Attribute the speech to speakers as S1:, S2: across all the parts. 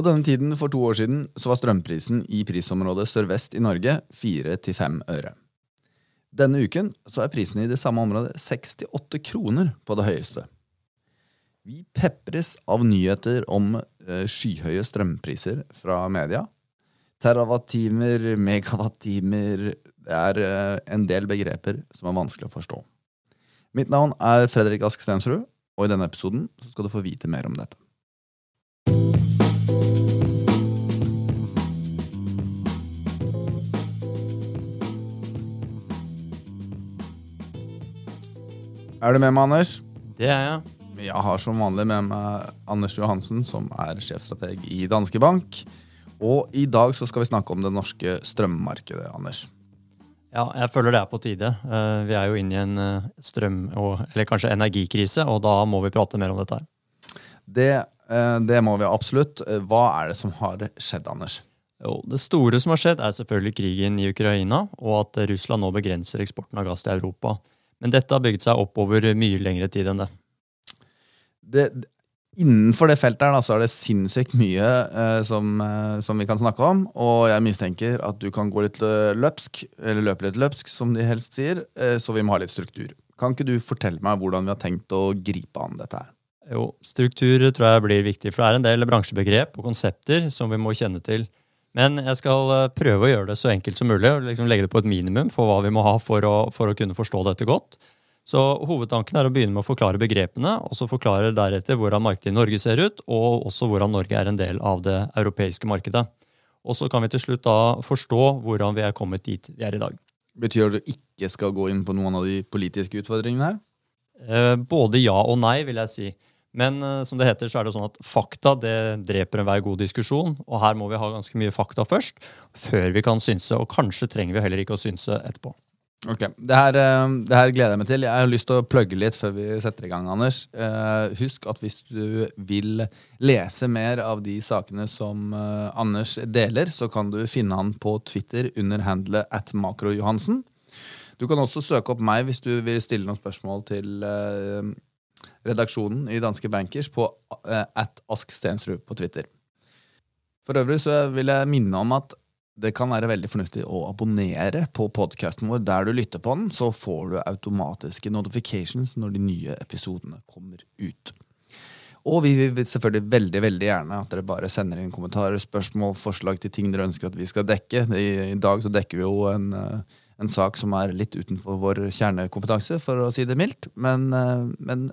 S1: På denne tiden for to år siden så var strømprisen i prisområdet sørvest i Norge 4-5 øre. Denne uken så er prisen i det samme området 68 kroner på det høyeste. Vi pepres av nyheter om eh, skyhøye strømpriser fra media. Terawattimer, megawattimer Det er eh, en del begreper som er vanskelig å forstå. Mitt navn er Fredrik Ask Stensrud, og i denne episoden skal du få vite mer om dette. Er du med meg, Anders?
S2: Det er jeg.
S1: Jeg har som vanlig med meg Anders Johansen, som er sjefstrateg i Danske Bank. Og i dag så skal vi snakke om det norske strømmarkedet, Anders.
S2: Ja, jeg føler det er på tide. Eh, vi er jo inne i en eh, strøm- og, eller kanskje energikrise, og da må vi prate mer om dette. her.
S1: Det, eh, det må vi absolutt. Hva er det som har skjedd, Anders?
S2: Jo, det store som har skjedd, er selvfølgelig krigen i Ukraina, og at Russland nå begrenser eksporten av gass til Europa. Men dette har bygget seg opp over mye lengre tid enn det.
S1: det innenfor det feltet her da, så er det sinnssykt mye eh, som, eh, som, vi kan snakke om. Og jeg mistenker at du kan gå litt eh, løpsk, eller løpe litt løpsk, som de helst sier. Eh, så vi må ha litt struktur. Kan ikke du fortelle meg hvordan vi har tenkt å gripe an dette her?
S2: Jo, struktur tror jeg blir viktig, for det er en del bransjebegrep og konsepter som vi må kjenne til. Men jeg skal eh, prøve å gjøre det så enkelt som mulig og liksom legge det på et minimum for hva vi må ha for å, for å kunne forstå dette godt. Så Hovedtanken er å begynne med å forklare begrepene, og så forklare deretter hvordan markedet i Norge ser ut, og også hvordan Norge er en del av det europeiske markedet. Og så kan vi til slutt da forstå hvordan vi er kommet dit vi er i dag.
S1: Betyr det at du ikke skal gå inn på noen av de politiske utfordringene her?
S2: Eh, både ja og nei, vil jeg si. Men eh, som det heter, så er det sånn at fakta det dreper enhver god diskusjon. Og her må vi ha ganske mye fakta først, før vi kan synse. Og kanskje trenger vi heller ikke å synse etterpå.
S1: Ok, det her, eh, det her, gleder jeg meg til. Jeg har lyst til å plugge litt før vi setter i gang, Anders. Uh, husk at hvis du vil lese mer av de sakene som Anders deler, så kan du finne han på Twitter under handlet at makrojohansen. Du kan også søke opp meg hvis du vil stille noen spørsmål til redaksjonen i Danske Bankers på at Ask Stensrud på Twitter. For øvrig så vil jeg minne om at det kan være veldig fornuftig å abonnere på podkasten vår der du lytter på den, så får du automatiske notifications når de nye episodene kommer ut. Og vi vil selvfølgelig veldig veldig gjerne at dere bare sender inn kommentarer, spørsmål, forslag til ting dere ønsker at vi skal dekke. I, i dag så dekker vi jo en, eh, en, sak som er litt utenfor vår kjernekompetanse, for å si det mildt. Men, eh, men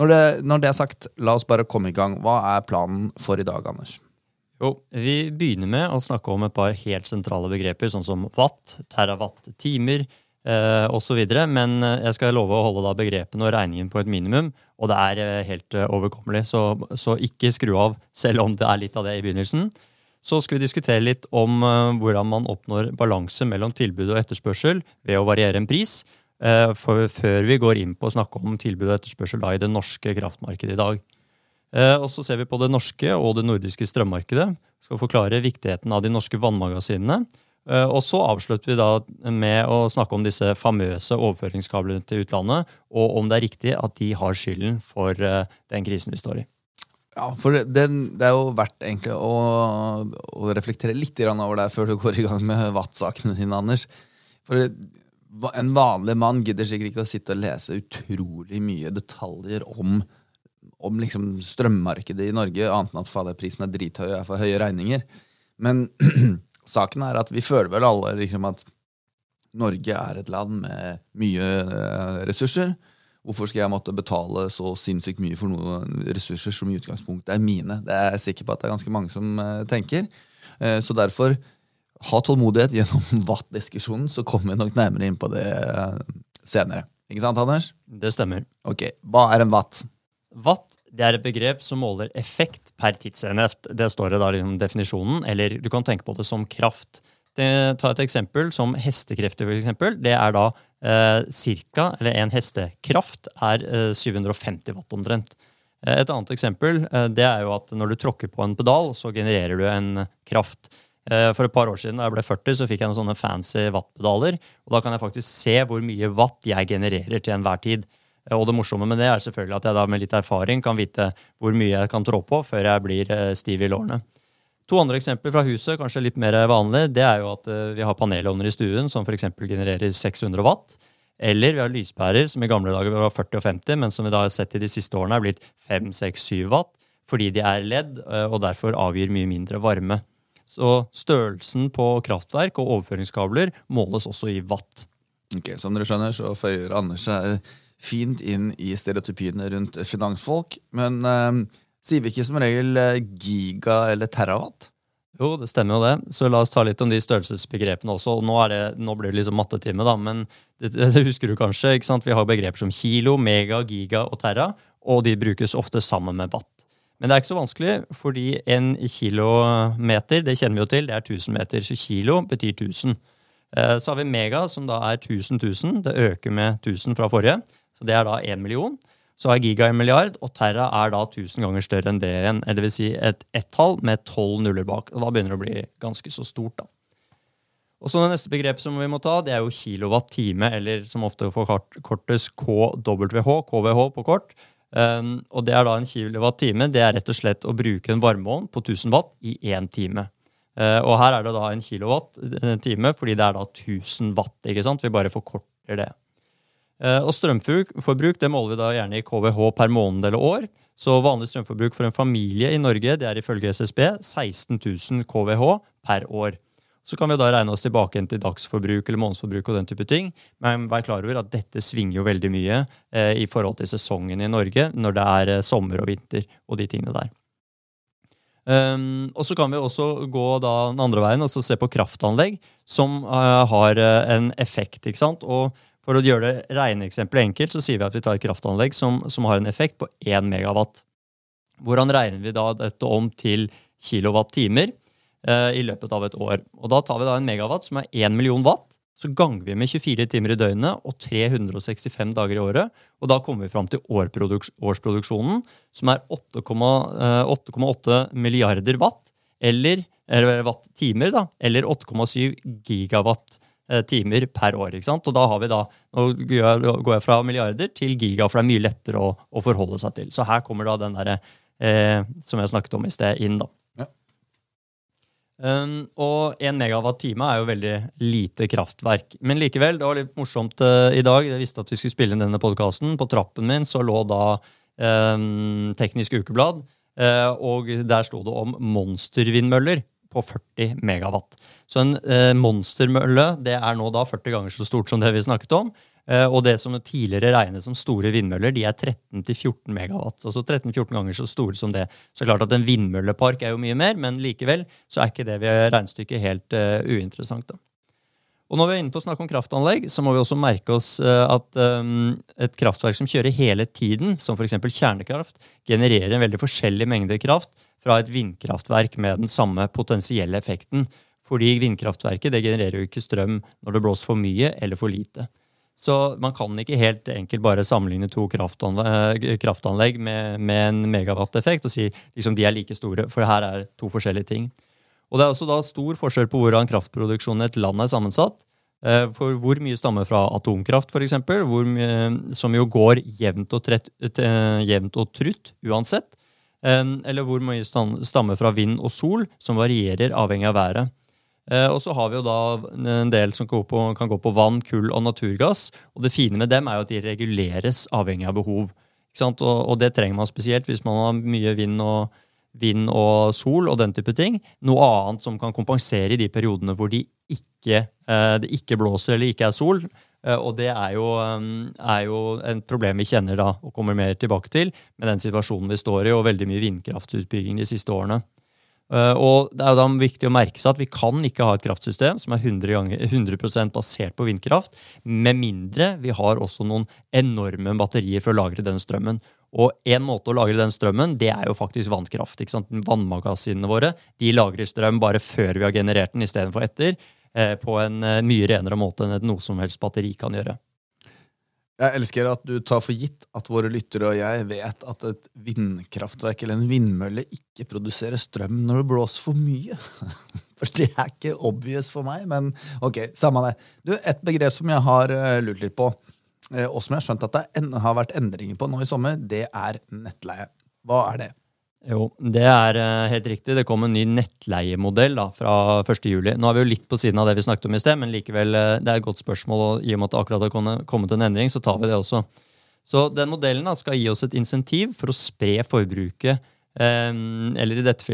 S1: når, det, når det er sagt, la oss bare komme i gang. Hva er planen for i dag, Anders?
S2: Jo, Vi begynner med å snakke om et par helt sentrale begreper, sånn som watt, terawatt-timer eh, osv. Men eh, jeg skal love å holde da begrepene og regningen på et minimum, og det er eh, helt eh, overkommelig. Så, så, ikke skru av, selv om det er litt av det i begynnelsen. Så skal vi diskutere litt om hvordan man oppnår balanse mellom tilbud og etterspørsel ved å variere en pris. Eh, for, før vi går inn på å snakke om tilbud og etterspørsel i det norske kraftmarkedet i dag. Eh, og så ser vi på det norske og det nordiske strømmarkedet. Skal forklare viktigheten av de norske vannmagasinene. Eh, og så avslutter vi da med å snakke om disse famøse overføringskablene til utlandet, og om det er riktig at de har skylden for den krisen vi står i.
S1: Ja, for det, det er jo verdt egentlig å, å reflektere litt over det før du går i gang med Watt-sakene dine, Anders. For en vanlig mann gidder sikkert ikke å sitte og lese utrolig mye detaljer om om liksom strømmarkedet i Norge, annet enn at fader, prisen er drithøy og jeg får høye regninger. Men saken er at vi føler vel alle liksom at Norge er et land med mye eh, ressurser. Hvorfor skal jeg måtte betale så sinnssykt mye for noen ressurser som i utgangspunktet er mine? Det er jeg sikker på at det er ganske mange som uh, tenker. Uh, så derfor, ha tålmodighet gjennom Watt-diskusjonen, så kommer vi nok nærmere inn på det uh, senere. Ikke sant, Anders?
S2: Det stemmer.
S1: Ok, Hva er en watt?
S2: Watt det er et begrep som måler effekt per tidsenhet. Det står det da liksom definisjonen. Eller du kan tenke på det som kraft. Det, ta et eksempel som hestekrefter. For eksempel. Det er da eh, cirka, eller en hestekraft er eh, 750 watt omtrent. Eh, et annet eksempel eh, det er jo at når du tråkker på en pedal, så genererer du en kraft. Eh, for et par år siden da jeg ble 40, så fikk jeg noen sånne fancy wattpedaler. Og da kan jeg faktisk se hvor mye watt jeg genererer til enhver tid. Og det morsomme med det er selvfølgelig at jeg da med litt erfaring kan vite hvor mye jeg kan trå på før jeg blir eh, stiv i lårene. To andre eksempler fra huset, kanskje litt mer vanlig, det er jo at eh, vi har panelovner i stuen som f.eks. genererer 600 watt. Eller vi har lyspærer som i gamle dager var 40 og 50, men som vi da har sett i de siste årene er blitt 5, 6, 7 watt. Fordi de er ledd eh, og derfor avgir mye mindre varme. Så størrelsen på kraftverk og overføringskabler måles også i watt.
S1: Ok, Som dere skjønner, så føyer Anders seg fint inn i stereotypiene rundt finansfolk. Men eh, sier vi ikke som regel eh, giga eller terawatt?
S2: Jo, det stemmer jo det. Så la oss ta litt om de størrelsesbegrepene også. og Nå, det, nå blir det liksom mattetime, da, men det, det, husker du kanskje. ikke sant? Vi har begreper som kilo, mega, giga og terra, og de brukes ofte sammen med watt. Men det er ikke så vanskelig, fordi en kilometer det kjenner vi jo til, det er 1000 meter. Så kilo betyr 1000. Eh, så har vi mega, som da er 1000 000. Det øker med 1000 fra forrige. Så det er da 1 million. Så er giga en milliard, og terra er da 1000 ganger større enn det igjen. Eller vil si et ett-tall med 12 nuller bak. Og da begynner det å bli ganske så stort, da. Og så Det neste begrepet som vi må ta, det er jo kilowatt-time, eller som ofte forkortes KWH, KVH på kort. Um, og det er da en kilowatt-time. Det er rett og slett å bruke en varmeovn på 1000 watt i én time. Uh, og her er det da en kilowatt-time fordi det er da 1000 watt. ikke sant? Vi bare forkorter det. Uh, og strømforbruk det måler vi da gjerne i KVH per måned eller år. Så vanlig strømforbruk for en familie i Norge det er ifølge SSB 16 000 KVH per år. Så kan vi da regne oss tilbake til dagsforbruk eller månedsforbruk og den type ting. Men vær klar over at dette svinger jo veldig mye eh, i forhold til sesongen i Norge når det er eh, sommer og vinter og de tingene der. Um, og så kan vi også gå da den andre veien og se på kraftanlegg som uh, har uh, en effekt. ikke sant? Og For å gjøre det regneeksempelet enkelt, så sier vi at vi tar et kraftanlegg som, som har en effekt på 1 megawatt. Hvordan regner vi da dette om til kilowatt-timer? Eh, i løpet av et år. Og Da tar vi da en megawatt som er 1 million watt. Så ganger vi med 24 timer i døgnet og 365 dager i året. Og da kommer vi fram til årsproduksjonen, som er 8,8 eh, milliarder watt. Eller, eller watt-timer, da. Eller 8,7 gigawatt eh, timer per år. ikke sant? Og da har vi da, Nå går jeg fra milliarder til giga, for det er mye lettere å, å forholde seg til. Så her kommer da den derre eh, som jeg snakket om i sted, inn. da. Um, og 1 megawatt-time er jo veldig lite kraftverk. Men likevel, det var litt morsomt uh, i dag. Jeg visste at vi skulle spille inn denne podkasten. På trappen min så lå da um, Teknisk Ukeblad, uh, og der sto det om monstervindmøller på 40 megawatt. Så en uh, monstermølle det er nå da 40 ganger så stort som det vi snakket om. Eh, og det som tidligere regnes som store vindmøller, de er 13-14 megawatt. Altså 13-14 ganger så store som det. Så klart at en vindmøllepark er jo mye mer, men likevel så er ikke det ved regnestykket helt uh, uinteressant. da. Og når vi er inne på å snakke om kraftanlegg, så må vi også merke oss uh, at et kraftverk som kjører hele tiden, som f.eks. kjernekraft, genererer en veldig forskjellig mengde kraft fra et vindkraftverk med den samme potensielle effekten. Fordi vindkraftverket det genererer jo ikke strøm når det blåser for mye eller for lite. Så man kan ikke helt enkelt bare sammenligne to eh, kraftanlegg med, med, en megawatt-effekt og si liksom de er like store, for her er to forskjellige ting. Og Det er også da stor forskjell på hvordan kraftproduksjonen i et land er sammensatt. Eh, for hvor mye stammer fra atomkraft, f.eks., som jo går jevnt og, trett, jevnt og trutt uansett. Eh, eller hvor mye stammer fra vind og sol, som varierer avhengig av været. Eh, og så har vi jo da en del som kan gå, på, kan gå på vann, kull og naturgass. Og det fine med dem er jo at de reguleres avhengig av behov. Og, og, det trenger man spesielt hvis man har mye vind og, vind og sol og den type ting. Noe annet som kan kompensere i de periodene hvor de ikke, eh, det ikke blåser eller ikke er sol. Eh, og det er jo, er jo et problem vi kjenner da, og kommer mer tilbake til med den situasjonen vi står i, og veldig mye vindkraftutbygging de siste årene. Eh, og Det er da viktig å merke seg at vi kan ikke ha et kraftsystem som er 100, ganger, 100% basert på vindkraft, med mindre vi har også noen enorme batterier for å lagre den strømmen. Og en måte å lagre den strømmen, det er jo faktisk vannkraft. ikke sant? Vannmagasinene våre de lagrer strøm bare før vi har generert den, istedenfor etter. Eh, på en eh, mye renere måte enn et noe som helst batteri kan gjøre.
S1: Jeg elsker at du tar for gitt at våre lyttere og jeg vet at et vindkraftverk eller en vindmølle ikke produserer strøm når det blåser for mye. For det er ikke obvious for meg, men ok, samme det. Du, Et begrep som jeg har eh, lurt litt på, eh, og som jeg har skjønt at det har vært endringer på nå i sommer, det er nettleie. Hva er det?
S2: Jo, det er eh, helt riktig. Det kom en ny nettleiemodell da, fra 1.7. Nå er vi jo litt på siden av det vi snakket om i sted, men likevel, eh, det er et godt spørsmål. og I og med at det akkurat har kommet en endring, så tar vi det også. Så den modellen da, skal gi oss et insentiv for å spre forbruket, eh, eller i dette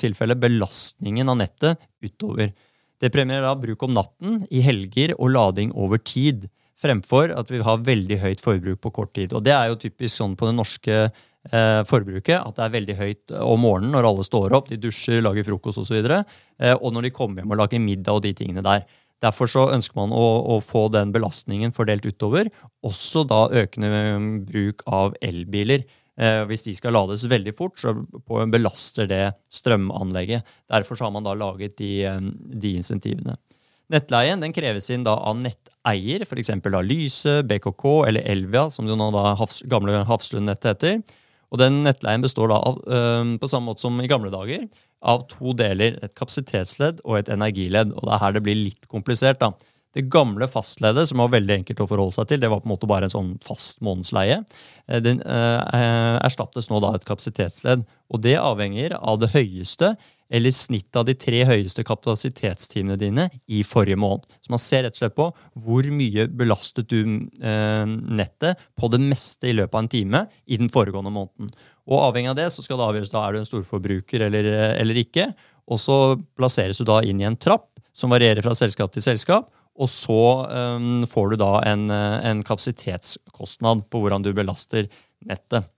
S2: tilfellet belastningen av nettet, utover. Det premierer da bruk om natten, i helger og lading over tid, fremfor at vi har veldig høyt forbruk på kort tid. Og Det er jo typisk sånn på det norske eh, forbruket at det er veldig høyt om morgenen når alle står opp, de dusjer, lager frokost osv. Og, så eh, og når de kommer hjem og lager middag og de tingene der. Derfor så ønsker man å, å, få den belastningen fordelt utover. Også da økende um, bruk av elbiler. Eh, hvis de skal lades veldig fort, så belaster det strømanlegget. Derfor har man da laget de, um, de insentivene. Nettleien den kreves inn da av netteier, f.eks. Lyse, BKK eller Elvia, som det nå da havs, gamle Hafslund-nettet heter. Og den nettleien består da av, på samme måte som i gamle dager, av to deler. Et kapasitetsledd og et energiledd. Og det er her det blir litt komplisert. da. Det gamle fastleddet, som var veldig enkelt å forholde seg til, det var på en måte bare en sånn fast månedsleie. Eh, den eh, erstattes nå da et kapasitetsledd. Og det avhenger av det høyeste eller snittet av de tre høyeste kapasitetstimene dine i forrige måned. Så man ser rett og slett på hvor mye belastet du eh, nettet på det meste i løpet av en time i den foregående måneden. Og avhengig av det så skal det avgjøres da er du en storforbruker eller, eller ikke. Og så plasseres du da inn i en trapp som varierer fra selskap til selskap. Og så eh, får du da en, en kapasitetskostnad på hvordan du belaster nettet.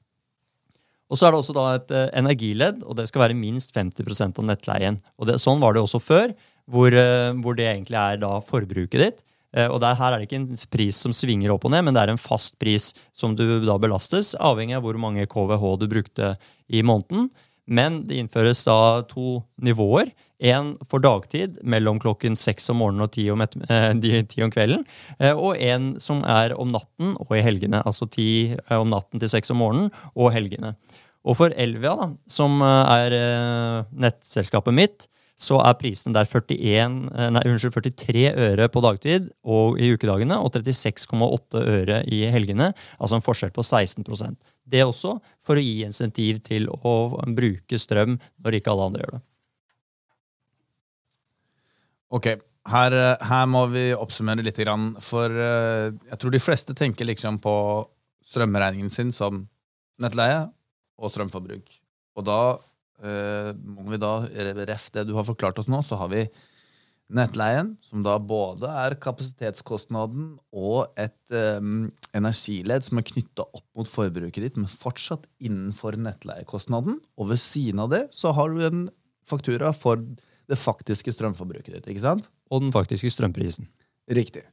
S2: Og så er det også da et uh, energiledd, og det skal være minst 50% av nettleien. Og det, Sånn var det også før, hvor, uh, hvor, det egentlig er da forbruket ditt. Uh, og der, Her er det ikke en pris som svinger opp og ned, men det er en fast pris som du da belastes, avhengig av hvor mange KVH du brukte i måneden. Men det innføres da to nivåer. En for dagtid mellom klokken seks om morgenen og ti om, ti om kvelden. Og en som er om natten og i helgene. Altså ti om natten til seks om morgenen og helgene. Og for Elvia, da, som eh, er eh, nettselskapet mitt, så er prisen der 41, eh, nei, unnskyld, 43 øre på dagtid og i ukedagene og 36,8 øre i helgene. Altså en forskjell på 16 Det også for å gi insentiv til å bruke strøm når ikke alle andre gjør det.
S1: Ok, her, her må vi oppsummere litt. For jeg tror de fleste tenker liksom på strømregningen sin som nettleie og strømforbruk. Og da eh, må vi da, ref det du har forklart oss nå, så har vi nettleien, som da både er kapasitetskostnaden og et um, energiledd som er knytta opp mot forbruket ditt, men fortsatt innenfor nettleiekostnaden. Og ved siden av det så har du en faktura for det faktiske strømforbruket ditt. ikke sant?
S2: Og den faktiske strømprisen.
S1: Riktig.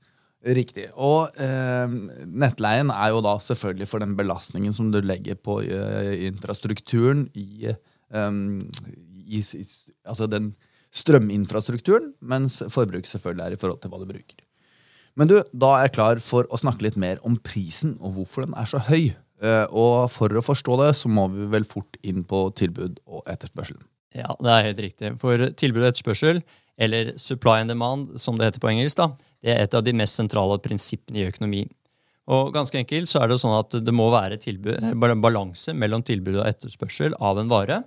S1: Riktig. Og eh, nettleien er jo da selvfølgelig for den belastningen som du legger på eh, infrastrukturen i, eh, i, i, Altså den strøminfrastrukturen, mens forbruk selvfølgelig er i forhold til hva du bruker. Men du, da er jeg klar for å snakke litt mer om prisen og hvorfor den er så høy. Eh, og for å forstå det, så må vi vel fort inn på tilbud og etterspørsel.
S2: Ja, det er helt riktig. For tilbud og etterspørsel, eller supply and demand, som det heter på engelsk, da, det er et av de mest sentrale prinsippene i økonomi. Og ganske enkelt så er Det sånn at det må være tilbud, balanse mellom tilbud og etterspørsel av en vare.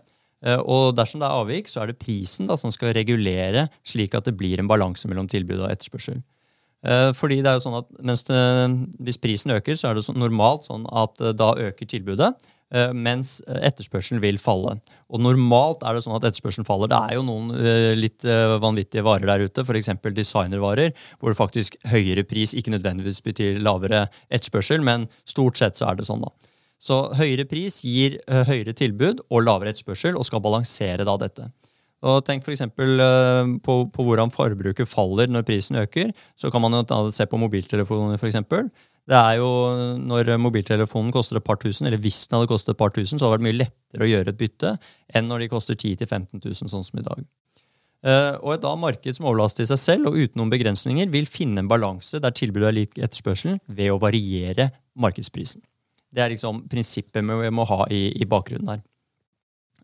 S2: Eh, og dersom det er avvik, så er det prisen da, som skal regulere slik at det blir en balanse mellom tilbud og etterspørsel. Eh, fordi det er jo sånn at det, Hvis prisen øker, så er det normalt sånn at eh, da øker tilbudet. Mens etterspørselen vil falle. Og Normalt er det sånn at etterspørselen faller. Det er jo noen litt vanvittige varer der ute, f.eks. designervarer, hvor det faktisk høyere pris ikke nødvendigvis betyr lavere etterspørsel, men stort sett så er det sånn. da. Så høyere pris gir høyere tilbud og lavere etterspørsel, og skal balansere da dette. Og Tenk f.eks. På, på hvordan forbruket faller når prisen øker. Så kan man jo se på mobiltelefoner, f.eks. Det er jo, Når mobiltelefonen koster et par tusen, eller hvis den hadde kostet et par tusen, så hadde det vært mye lettere å gjøre et bytte enn når de koster 10 000-15 000, sånn som i dag. Uh, og et da marked som overlaster seg selv og uten noen begrensninger, vil finne en balanse der tilbudet er lik etterspørselen ved å variere markedsprisen. Det er liksom prinsippet vi må ha i, i bakgrunnen her.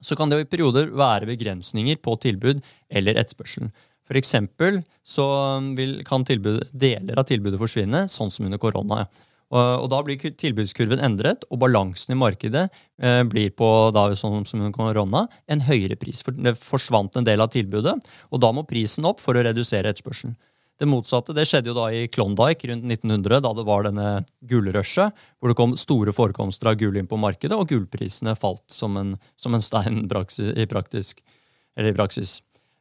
S2: Så kan det jo i perioder være begrensninger på tilbud eller etterspørselen. eksempel så vil, kan tilbud, deler av tilbudet forsvinne, sånn som under korona. Og, og da blir tilbudskurven endret, og balansen i markedet eh, blir på da, sånn som korona, en høyere pris. For det forsvant en del av tilbudet, og da må prisen opp for å redusere etterspørselen. Det motsatte det skjedde jo da i Klondyke rundt 1900, da det var denne gullrushet, hvor det kom store forekomster av gull inn på markedet, og gullprisene falt som en, som en stein i, praktisk, i praksis.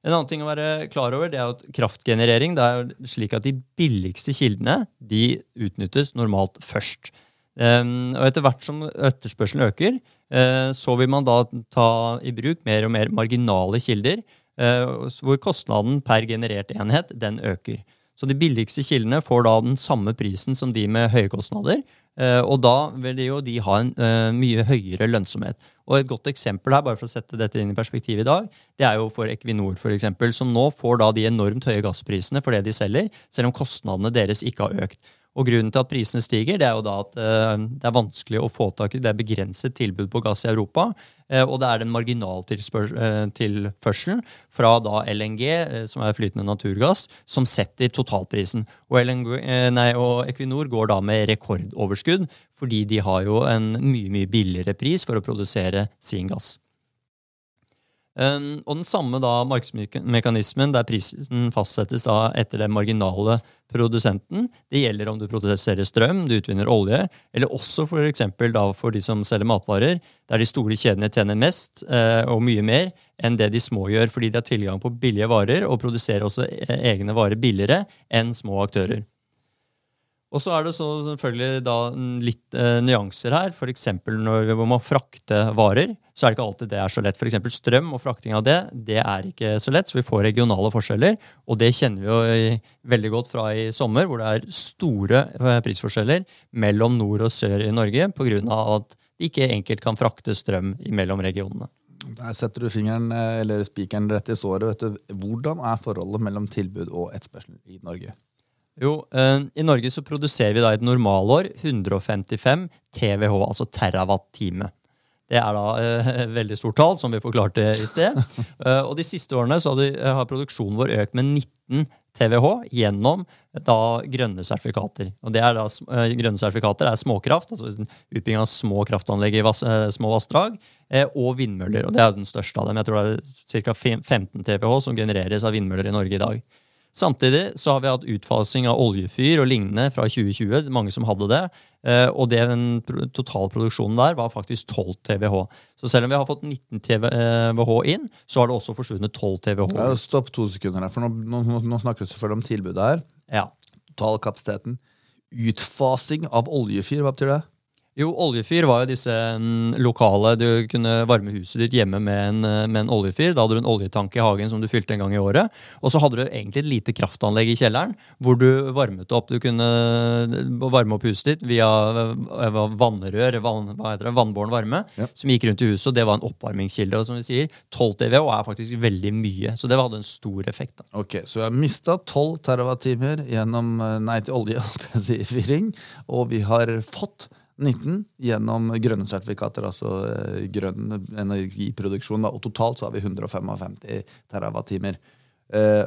S2: En annen ting å være klar over, det er at kraftgenerering det er slik at de billigste kildene de utnyttes normalt først. Um, og Etter hvert som etterspørselen øker, uh, så vil man da ta i bruk mer og mer marginale kilder, hvor kostnaden per generert enhet den øker. Så de billigste kildene får da den samme prisen som de med høye kostnader. Uh, og da vil jo de ha en mye høyere lønnsomhet. Og Et godt eksempel her, bare for å sette dette inn i perspektiv i dag, det er jo for Equinor, for eksempel, som nå får da de enormt høye gassprisene for det de selger, selv om kostnadene deres ikke har økt. Og Grunnen til at prisene stiger, det er jo da at uh, det er vanskelig å få tak i det begrenset tilbud på gass i Europa. Uh, og det er den marginaltilførselen uh, fra da LNG, som er flytende naturgass, som setter totalprisen. Og, LNG, nei, og Equinor går da med rekordoverskudd, fordi de har jo en mye, mye billigere pris for å produsere sin gass. Um, og den samme da markedsmekanismen der prisen fastsettes da etter den marginale produsenten. Det gjelder om du produserer strøm, du utvinner olje, eller også for, da for de som selger matvarer, der de store kjedene tjener mest uh, og mye mer enn det de små gjør, fordi de har tilgang på billige varer og produserer også eh, egne varer billigere enn små aktører. Og så er det så selvfølgelig da litt eh, nyanser her. F.eks. når man må frakte varer, så er det ikke alltid det er så lett. F.eks. strøm og frakting av det det er ikke så lett, så vi får regionale forskjeller. Og det kjenner vi jo i, veldig godt fra i sommer, hvor det er store eh, prisforskjeller mellom nord og sør i Norge pga. at det ikke enkelt kan frakte strøm mellom regionene.
S1: Der setter du fingeren, eh, eller spikeren rett i såret. Hvordan er forholdet mellom tilbud og etterspørsel i Norge?
S2: Jo, uh, I Norge så produserer vi da et normalår 155 TWh, altså terawatt-time. Det er da et veldig stort tall, som vi forklarte i sted. Uh, og de siste årene så har produksjonen vår økt med 19 TWh gjennom da grønne sertifikater. Og det er da, Grønne sertifikater er småkraft, altså utbygging av små kraftanlegg i vass, små vassdrag, og vindmøller. og Det er den største av dem. Jeg tror det er ca. 15 TWh som genereres av vindmøller i Norge i dag. Samtidig så har vi hatt utfasing av oljefyr og lignende fra 2020. Mange som hadde det. Eh, og den totalproduksjonen der var faktisk 12 TWh. Så selv om vi har fått 19 TWh inn, så har det også forsvunnet 12 TWh.
S1: Ja, stopp to sekunder her, for nå, nå, nå snakker vi selvfølgelig om tilbudet her.
S2: Ja.
S1: Totalkapasiteten. Utfasing av oljefyr, hva betyr det?
S2: Jo, oljefyr var jo disse um, lokale Du kunne varme huset ditt hjemme med en, eh, med en, oljefyr. Da hadde du en oljetanke i hagen som du fylte en gang i året. Og så hadde du egentlig et lite kraftanlegg i kjelleren hvor du varmet opp. Du kunne eh, varme opp huset ditt via vannrør, vann, hva heter det, vannbåren varme, ja. som gikk rundt i huset. Og det var en oppvarmingskilde. Og som vi sier, 12 TWh er faktisk veldig mye. Så det hadde en stor effekt. Da.
S1: Ok, Så vi har mista 12 TWh gjennom nei til oljefyring, og vi har fått 19 gjennom grønne sertifikater, altså eh, grønn energiproduksjon. Da. Og totalt så har vi 155 TWh. Eh,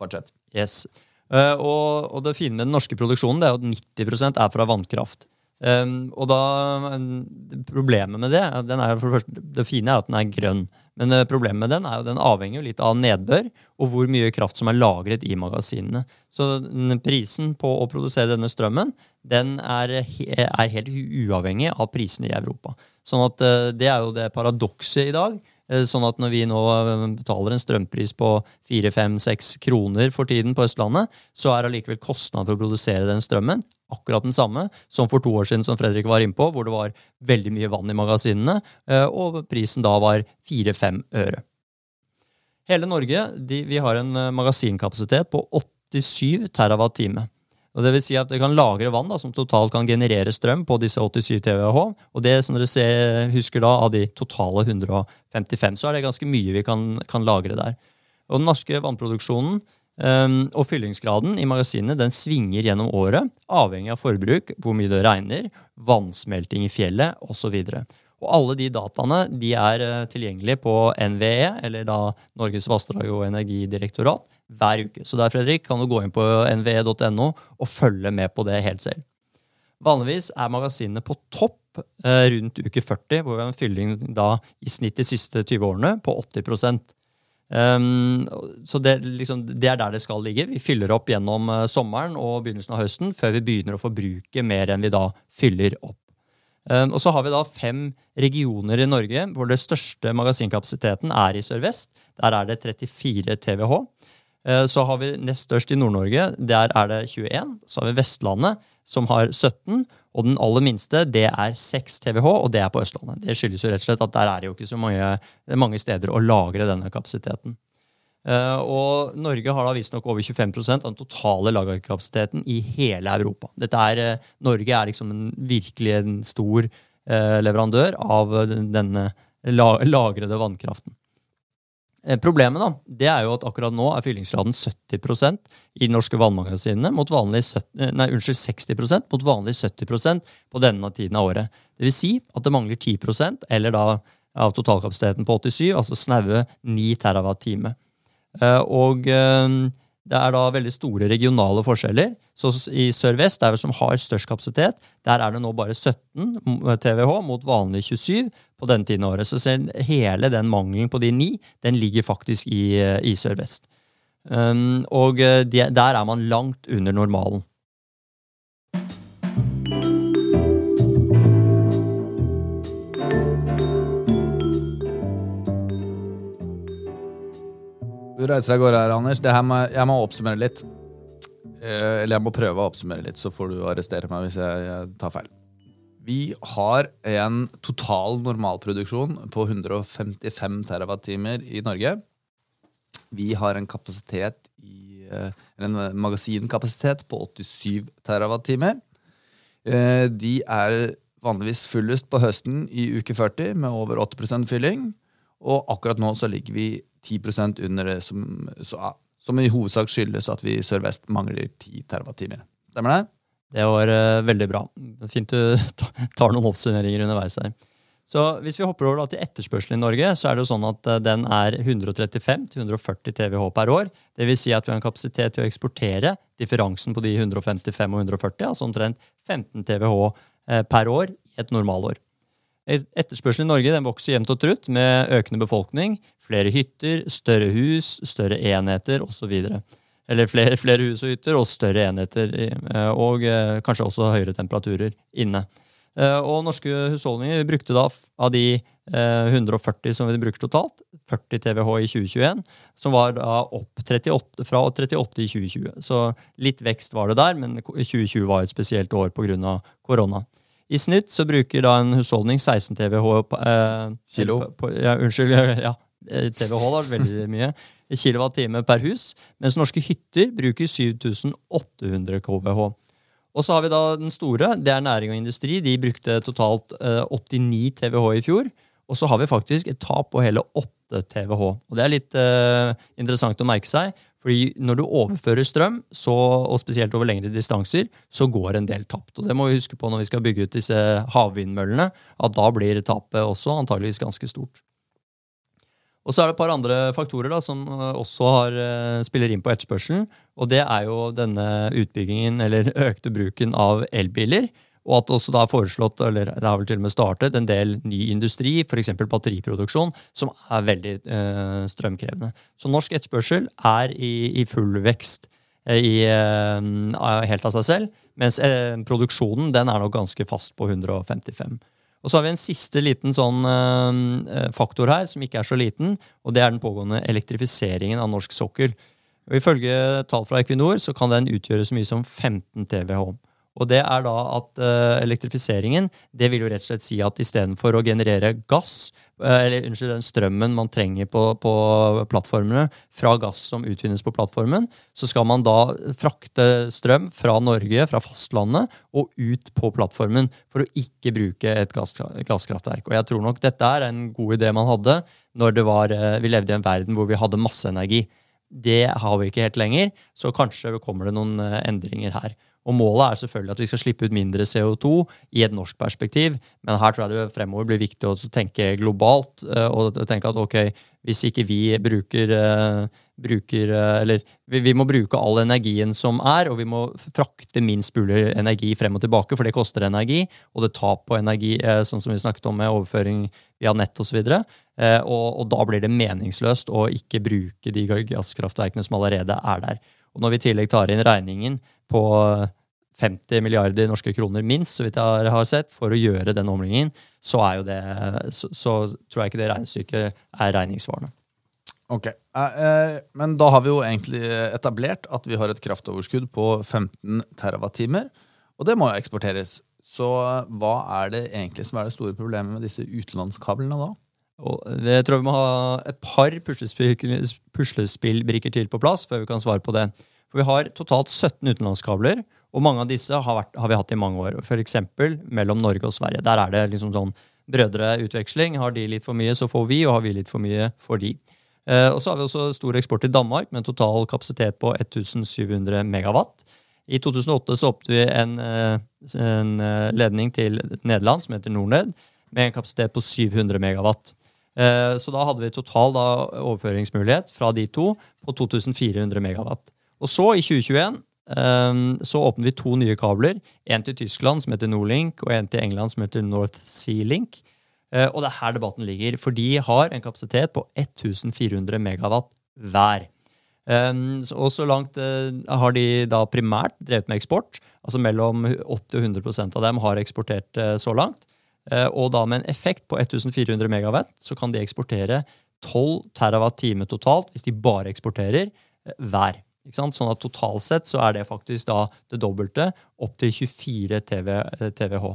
S1: fortsett.
S2: Yes. Uh, og, og, det fine med den norske produksjonen det er at 90% er fra vannkraft. Um, og da, Problemet med det er, for det, første, det fine er at den er grønn. Men uh, problemet med den er jo den avhenger jo litt av nedbør og hvor mye kraft som er lagret i magasinene. Så prisen på å produsere denne strømmen den er, er helt uavhengig av prisene i Europa. Sånn at uh, Det er jo det paradokset i dag. Uh, sånn at Når vi nå betaler en strømpris på 4-5-6 kroner for tiden på Østlandet, så er allikevel kostnaden for å produsere den strømmen akkurat den samme som for to år siden, som Fredrik var innpå, hvor det var veldig mye vann i magasinene, eh, og prisen da var 4-5 øre. Hele Norge de, vi har en eh, magasinkapasitet på 87 terawatt-time. Og det vil si at Det kan lagre vann da, som totalt kan generere strøm på disse 87 TWh. Og det som dere ser, husker da, Av de totale 155, så er det ganske mye vi kan, kan lagre der. Og Den norske vannproduksjonen Um, og fyllingsgraden i magasinet den svinger gjennom året, avhengig av forbruk, hvor mye det regner, vannsmelting i fjellet osv. Og alle de dataene de er uh, tilgjengelige på NVE, eller da Norges vassdrag- og energidirektorat, hver uke. Så der Fredrik, kan du gå inn på nve.no og følge med på det helt selv. Vanligvis er magasinene på topp eh, rundt uke 40, hvor vi har en fylling da i snitt de siste 20 årene på 80 Um, så det, liksom, det, er der det skal ligge. Vi fyller opp gjennom uh, sommeren og begynnelsen av høsten før vi begynner å forbruke mer enn vi da fyller opp. Um, og så har vi da fem regioner i Norge hvor det største magasinkapasiteten er i Sør-Vest. Der er det 34 TWh. Uh, så har vi nest størst i Nord-Norge. Der er det 21. Så har vi Vestlandet, som har 17. Og den aller minste det er 6 TWh, og det er på Østlandet. Det skyldes jo rett og slett at der er det jo ikke så mange, mange steder å lagre denne kapasiteten. Uh, og Norge har da visstnok over 25 av den totale lagerkapasiteten i hele Europa. Er, uh, Norge er liksom en, virkelig en stor uh, leverandør av denne la lagrede vannkraften. Eh, problemet da, det er jo at akkurat nå er fyllingsgraden 70% i de norske vannmagasinene mot vanlig 70, eh, nei, unnskyld, 60% mot vanlig 70% på denne tiden av året. Det vil si at det mangler 10% eller da av totalkapasiteten på 87, altså snaue 9 TWh. Eh, og det er da veldig store regionale forskjeller. Så I sør-vest, der som har størst kapasitet, der er det nå bare 17 TWh mot vanlig 27 på denne tiden av året. Så hele den mangelen på de ni, den ligger faktisk i, i sør-vest. Um, og eh, der er man langt under normalen.
S1: Du reiser av gårde her, Anders. Må, jeg må oppsummere litt. Eh, eller jeg må prøve å oppsummere litt, så får du arrestere meg hvis jeg, jeg tar feil. Vi har en total normalproduksjon på 155 TWh i Norge. Vi har en kapasitet i, eh, en magasinkapasitet på 87 TWh. Eh, de er vanligvis fullest på høsten i uke 40 med over 80% fylling. Og akkurat nå så ligger vi 10% under det som, som, i hovedsak skyldes at vi i Sør-Vest mangler 10 TWh. Stemmer det?
S2: Det var uh, veldig bra. Fint du tar noen oppsummeringer underveis her. Så Hvis vi hopper over til etterspørselen i Norge, så er det jo sånn at uh, den er 135-140 TWh per år. Vil si at vi har en kapasitet til å eksportere differansen på de 155 og 140, altså omtrent 15 TWh uh, per år i et normalår. Etterspørselen i Norge den vokser jevnt og trutt med økende befolkning, flere hytter, større hus, større enheter osv. Eller flere, flere, hus og hytter og større enheter, eh, og eh, kanskje også høyere temperaturer inne. Eh, og norske husholdninger brukte da av de 140 som vi bruker totalt, 40 TWh i 2021, som var da opp 38, fra 38 i 2020. Så litt vekst var det der, men 2020 var et spesielt år pga. korona. I snitt så bruker da en husholdning 16 TWh
S1: eh, Kilo?
S2: På, ja, unnskyld. Ja, TWh da, veldig mye. Kilowattime per hus. Mens norske hytter bruker 7800 KWH. Og så har vi da den store, det er næring og industri. De brukte totalt eh, 89 TWh i fjor. Og så har vi faktisk et tap på hele 8 TWh. Og det er litt eh, interessant å merke seg, fordi når du overfører strøm, så, og spesielt over lengre distanser, så går en del tapt. Og det må vi huske på når vi skal bygge ut disse havvindmøllene, at da blir tapet også antageligvis ganske stort. Og så er det et par andre faktorer da, som eh, også har, eh, spiller inn på etterspørselen. Og det er jo denne utbyggingen, eller økte bruken av elbiler. Og at også da er foreslått, eller det har vel til og med startet, en del ny industri, f.eks. batteriproduksjon, som er veldig eh, strømkrevende. Så norsk etterspørsel er i, i full vekst eh, i, eh, helt av seg selv, mens eh, produksjonen den er nok ganske fast på 155. Og så har vi en siste liten sånn eh, faktor her, som ikke er så liten, og det er den pågående elektrifiseringen av norsk sokkel. Og Ifølge tall fra Equinor så kan den utgjøre så mye som 15 TWh. Og det er da at uh, elektrifiseringen det vil jo rett og slett si at istedenfor å generere gass, uh, eller unnskyld, den strømmen man trenger på, på, plattformene fra gass som utvinnes på plattformen, så skal man da frakte strøm fra Norge, fra fastlandet, og ut på plattformen for å ikke bruke et gass, gasskraftverk. Og jeg tror nok dette er en god idé man hadde når det var, uh, vi levde i en verden hvor vi hadde masse energi. Det har vi ikke helt lenger, så kanskje kommer det noen endringer her. Og Målet er selvfølgelig at vi skal slippe ut mindre CO2 i et norsk perspektiv. Men her tror jeg det fremover blir viktig å tenke globalt. Eh, og tenke at ok, hvis ikke vi bruker, uh, bruker uh, Eller vi, vi, må bruke all energien som er, og vi må frakte minst mulig energi frem og tilbake, for det koster energi. Og det tap på energi, sånn som vi snakket om med overføring via nett osv. Og, og, og da blir det meningsløst å ikke bruke de gasskraftverkene som allerede er der. Og når vi i tillegg tar inn regningen på 50 milliarder norske kroner minst, så vidt jeg har sett, for å gjøre den omleggingen, så, er jo det, så, så tror jeg ikke det regnestykket er regningssvarende.
S1: Ok, eh, eh, Men da har vi jo egentlig etablert at vi har et kraftoverskudd på 15 TWh, og det må jo eksporteres. Så eh, hva er det egentlig som er det store problemet med disse utenlandskablene da?
S2: Jeg tror vi må ha et par puslespillbrikker til på plass før vi kan svare på det. For vi har totalt 17 utenlandskabler. Og mange av disse har, vært, har vi hatt i mange år. F.eks. mellom Norge og Sverige. Der er det liksom sånn brødreutveksling. Har de litt for mye, så får vi, og har vi litt for mye, får de. Eh, og så har vi også stor eksport til Danmark med en total kapasitet på 1700 megawatt. I 2008 så åpnet vi en, eh, en, eh, ledning til Nederland som heter Nordned, med en kapasitet på 700 megawatt. Eh, så da hadde vi total da, overføringsmulighet fra de to på 2400 megawatt. Og så, i 2021, Ehm, så åpner vi to nye kabler. En til Tyskland, som heter Nordlink, og en til England, som heter North Sea Link. Eh, og det er her debatten ligger. For de har en kapasitet på 1400 megawatt hver. Og så langt eh, har de da primært drevet med eksport. Altså mellom 80 og 100 av dem har eksportert eh, så langt. Og da med en effekt på 1400 megawatt så kan de eksportere 12 terawatt-time totalt hvis de bare eksporterer hver. Sånn at totalt sett så er det faktisk da det dobbelte, opp til 24 TV, TWh.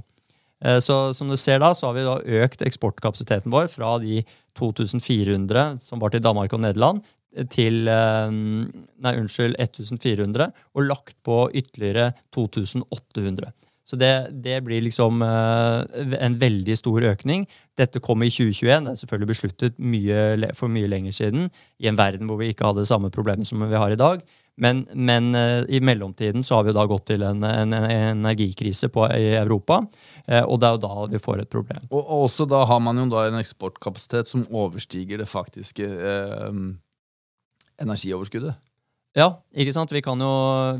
S2: Eh, så som du ser da, så har vi da økt eksportkapasiteten vår fra de 2400 som var til Danmark og Nederland, til eh, nei, unnskyld, 1400, og lagt på ytterligere 2800. Så det, det, blir liksom eh, en veldig stor økning. Dette kom i 2021. Det er selvfølgelig besluttet mye, for mye lenger siden, i en verden hvor vi ikke hadde samme problemer som vi har i dag. Men, men uh, i mellomtiden så har vi da gått til en, en, en energikrise på, i Europa. Uh, og det er jo da vi får et problem.
S1: Og, og, også da har man jo da en eksportkapasitet som overstiger det faktiske uh, energioverskuddet.
S2: Ja, ikke sant? Vi kan jo,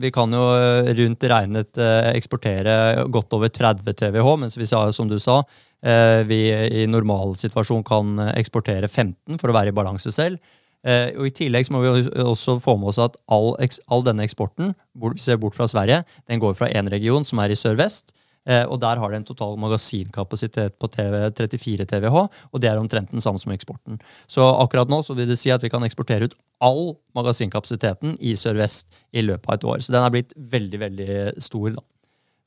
S2: vi kan jo eh, rundt regnet eh, eksportere godt over 30 TWh, mens vi sa, som du sa, eh, vi i normalsituasjon kan eksportere 15 for å være i balanse selv. Og I tillegg må vi også få med oss at all, all denne eksporten, se bort fra Sverige, den går fra én region, som er i sør-vest, og der har det en total magasinkapasitet på TV, 34 TWh, og det er omtrent den samme som eksporten. Så akkurat nå så vil det si at vi kan eksportere ut all magasinkapasiteten i Sør-Vest i løpet av et år. Så den er blitt veldig, veldig stor. da.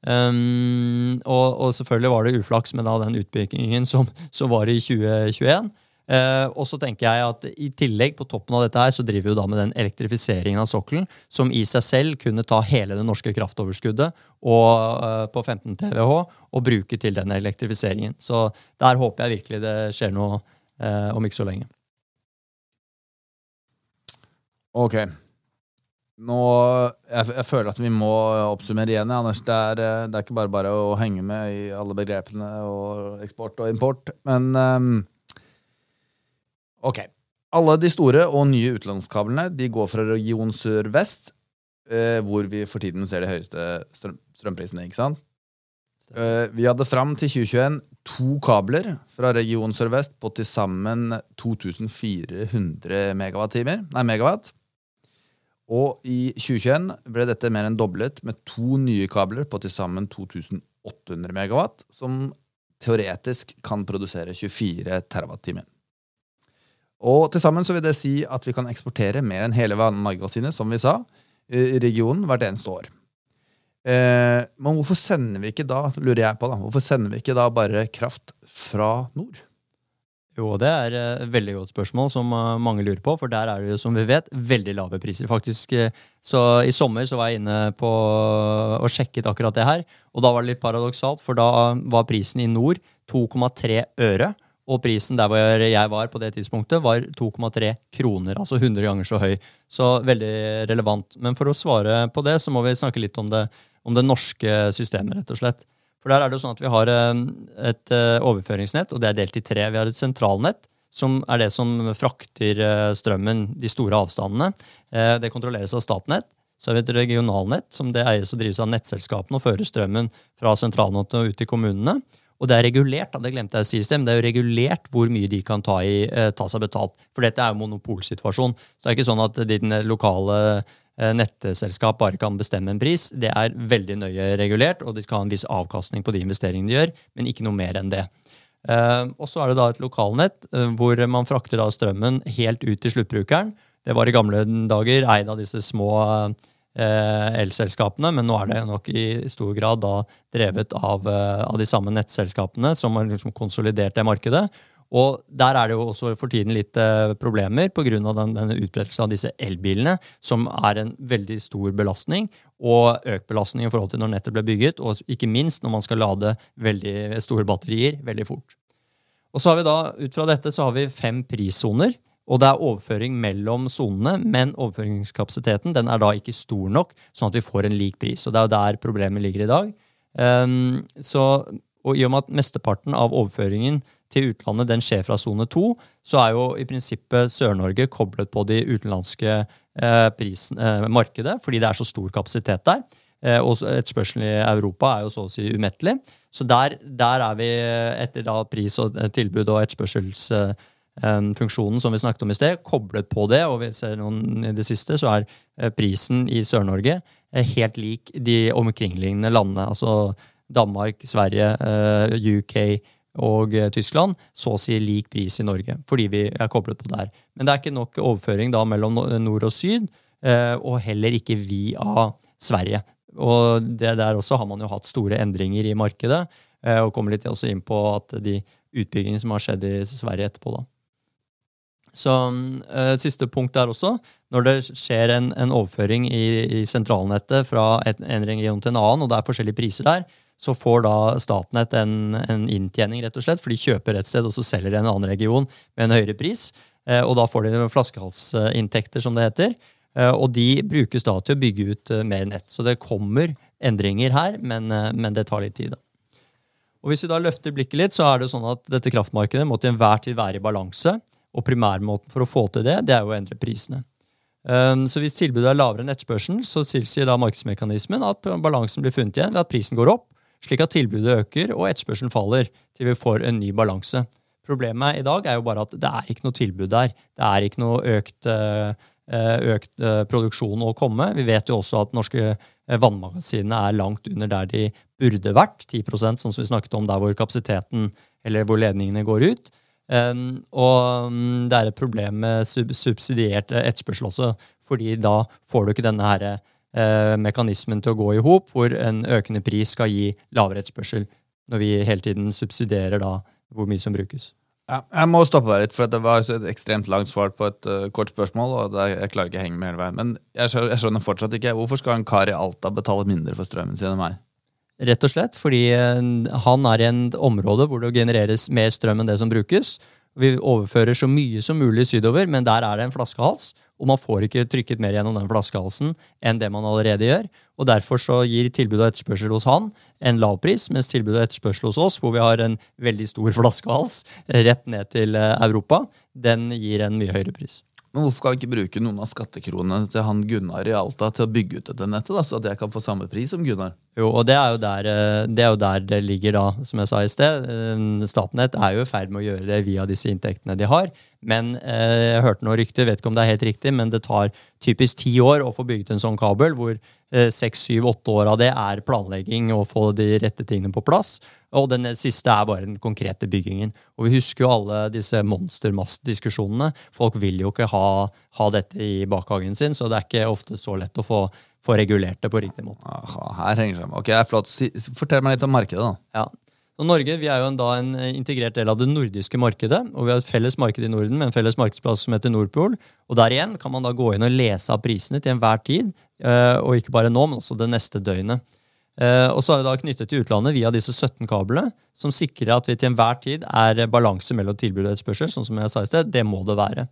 S2: Um, og, og, selvfølgelig var det uflaks med da, den utbyggingen som, som var i 2021. Uh, og så tenker jeg at I tillegg på toppen av dette her, så driver vi jo da med den elektrifiseringen av sokkelen, som i seg selv kunne ta hele det norske kraftoverskuddet og, uh, på 15 TWh og bruke til den elektrifiseringen. Så der håper jeg virkelig det skjer noe uh, om ikke så lenge.
S1: Ok. Nå, jeg, jeg, føler at vi må oppsummere igjen. Anders. Det er, det er, ikke bare bare å henge med i alle begrepene og eksport og import. Men um Ok. Alle de store og nye utenlandskablene de går fra region sør-vest, eh, hvor vi for tiden ser de høyeste strøm strømprisene. ikke sant? Eh, vi hadde fram til 2021 to kabler fra region sør-vest på til sammen 2400 megawatt-timer. Nei, megawatt. Og i 2021 ble dette mer enn doblet med to nye kabler på til sammen 2800 megawatt, som teoretisk kan produsere 24 terawatt-timer. Og til sammen så vil det si at vi kan eksportere mer enn hele vannmagasinet, som vi sa, i regionen hvert eneste år. Eh, men hvorfor sender vi ikke da, lurer jeg på da, hvorfor sender vi ikke da bare kraft fra nord?
S2: Jo, det er et veldig godt spørsmål som eh, mange lurer på. For der er det jo, som vi vet, veldig lave priser. Faktisk, eh, så I sommer så var jeg inne på og sjekket akkurat det her. Og da var det litt paradoksalt, for da var prisen i nord 2,3 øre. Og prisen der hvor jeg var på det tidspunktet, var 2,3 kroner. Altså 100 ganger så høy. Så veldig relevant. Men for å svare på det, så må vi snakke litt om det, om det norske systemet, rett og slett. For der er det jo sånn at vi har eh, et eh, overføringsnett, og det er delt i tre. Vi har et sentralnett, som er det som frakter eh, strømmen de store avstandene. Det kontrolleres av Statnett. Så har vi et regionalnett som det eies og drives av nettselskapene og fører strømmen fra sentralnettet og ut til kommunene. Og det er regulert, det glemte jeg å si i det er jo regulert hvor mye de kan ta, i, ta seg betalt. For dette er jo monopolsituasjon. Så det er ikke sånn at din lokale nettselskap bare kan bestemme en pris. Det er veldig nøye regulert, og de skal ha en viss avkastning på de investeringene de gjør, men ikke noe mer enn det. Og så er det da et lokalnett hvor man frakter da strømmen helt ut til sluttbrukeren. Det var i gamle dager eid av disse små elselskapene, men nå er det nok i stor grad da drevet av, av de samme nettselskapene som har liksom konsolidert det markedet. Og der er det jo også for tiden litt eh, problemer pga. Den, denne utbredelsen av disse elbilene, som er en veldig stor belastning. Og økt belastning i forhold til når nettet ble bygget, og ikke minst når man skal lade veldig store batterier veldig fort. Og så har vi da, Ut fra dette så har vi fem prissoner. Og det er overføring mellom sonene, men overføringskapasiteten den er da ikke stor nok, sånn at vi får en lik pris. Og Det er jo der problemet ligger i dag. Um, så, og I og med at mesteparten av overføringen til utlandet den skjer fra sone 2, så er jo i prinsippet Sør-Norge koblet på de utenlandske eh, prisen, eh, markedet, fordi det er så stor kapasitet der. Eh, og etterspørselen i Europa er jo så å si umettelig. Så der, der er vi, etter da pris og eh, tilbud og etterspørselsfunksjonen eh, som vi snakket om i sted, koblet på det. Og vi ser noen i det siste, så er eh, prisen i Sør-Norge helt lik de omkringliggende landene. Altså Danmark, Sverige, UK, og eh, Tyskland så å si lik pris i Norge, fordi vi er koblet på der. Men det er ikke nok overføring da mellom nord og syd, eh, og heller ikke via Sverige. Og det der også har man jo hatt store endringer i markedet, eh, og kommer litt også inn på at de utbyggingene som har skjedd i Sverige etterpå, da. Så et siste punkt der også. Når det skjer en, en overføring i, i, sentralnettet fra et, en region til en annen, og det er forskjellige priser der, så får da Statnett en, en, inntjening, rett og slett, for de kjøper et sted og så selger de en annen region med en høyere pris. Eh, og da får de flaskehalsinntekter, som det heter. Eh, og de brukes da til å bygge ut eh, mer nett. Så det kommer endringer her, men, men det tar litt tid. da. Og Hvis vi da løfter blikket litt, så er det sånn at dette kraftmarkedet må til enhver tid være i balanse. Og primærmåten for å få til det, det er jo å endre prisene. Så hvis tilbudet er lavere enn etterspørselen, så tilsier da markedsmekanismen at balansen blir funnet igjen ved at prisen går opp, slik at tilbudet øker og etterspørselen faller, til vi får en ny balanse. Problemet i dag er jo bare at det er ikke noe tilbud der. Det er ikke noe økt, eh, økt eh, produksjon å komme. Vi vet jo også at norske eh, vannmagasinene er langt under der de burde vært. 10 sånn som vi snakket om der hvor kapasiteten eller hvor ledningene går ut. Um, og um, det er et problem med sub subsidiert etterspørsel også, fordi da får du ikke denne her uh, mekanismen til å gå i hop, hvor en økende pris skal gi lavere etterspørsel, når vi hele tiden subsidierer da hvor mye som brukes.
S1: Ja, jeg må stoppe deg litt, for det var et ekstremt langt svar på et uh, kort spørsmål. og Jeg klarer ikke å henge med hele veien. Men jeg skjønner, jeg skjønner, fortsatt ikke. Hvorfor skal en kar i Alta betale mindre for strømmen sin enn meg?
S2: Rett og slett fordi uh, han er i en område hvor det genereres mer strøm enn det som brukes. Vi overfører så mye som mulig sydover, men der er det en flaskehals og man får ikke trykket mer gjennom den flaskehalsen enn det man allerede gjør. og Derfor så gir tilbud og etterspørsel hos han en lav pris, mens tilbud og etterspørsel hos oss, hvor vi har en veldig stor flaskehals rett ned til eh, Europa, den gir en mye høyere pris.
S1: Men hvorfor kan vi ikke bruke noen av skattekronene til han Gunnar i Alta til å bygge ut dette nettet, da, så at jeg kan få samme pris som Gunnar?
S2: Jo, og det er jo der eh, det, er jo der det ligger, da, som jeg sa i sted. Eh, Statnett er jo i ferd med å gjøre det via disse inntektene de har. Men eh, jeg hørte noen rykte, vet ikke om det er helt riktig, men det tar typisk ti år å få bygget en sånn kabel, hvor seks, syv, åtte år av det er planlegging og få de rette tingene på plass. Og den siste er bare den konkrete byggingen. Og vi husker jo alle disse monstermastdiskusjonene. Folk vil jo ikke ha, ha, dette i bakhagen sin, så det er ikke ofte så lett å få, få regulert det på riktig måte.
S1: Aha, her henger det. Ok, flott. Fortell meg litt om markedet, da.
S2: Ja. Og Norge vi er jo en, da en integrert del av det nordiske markedet. og Vi har et felles marked i Norden med en felles markedsplass som heter Nordpol. og Der igjen kan man da gå inn og lese av prisene til enhver tid. Eh, og ikke bare nå, men også det neste døgnet. Uh, og så er vi da knyttet til utlandet via disse 17 kablene, som sikrer at vi til enhver tid er balanse mellom tilbud og etterspørsel. sånn som jeg sa i sted, Det må det være.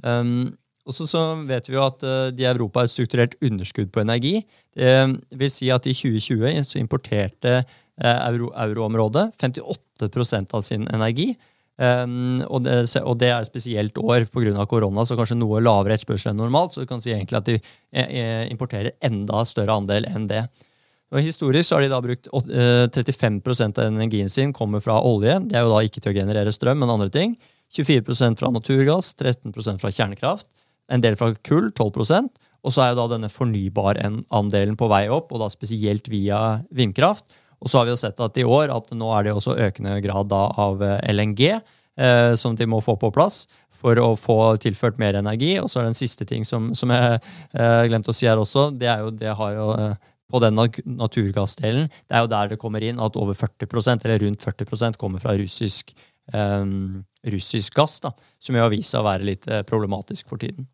S2: Um, og så, vet vi jo at uh, de i Europa har et strukturert underskudd på energi. Det vil si at i 2020 så importerte uh, euro, euroområdet 58% av sin energi. Um, og, det, og, det, er spesielt år pga. korona, så kanskje noe lavere etterspørsel enn normalt. Så du kan si egentlig at de eh, eh, importerer enda større andel enn det. Og Historisk så har de da brukt 35% av energien sin kommer fra olje. Det er jo da ikke til å generere strøm, men andre ting. 24% fra naturgass, 13% fra kjernekraft. En del fra kull, 12% Og så er jo da denne fornybarandelen på vei opp, og da spesielt via vindkraft. Og så har vi jo sett at i år at nå er det også økende grad da av eh, LNG eh, som de må få på plass for å få tilført mer energi. Og så er det en siste ting som, som jeg eh, glemte å si her også. Det er jo, det har jo eh, på den naturgassdelen, det er jo der det kommer inn at over 40% eller rundt 40% kommer fra russisk, eh, russisk gass, da, som vist seg å være litt eh, problematisk for tiden.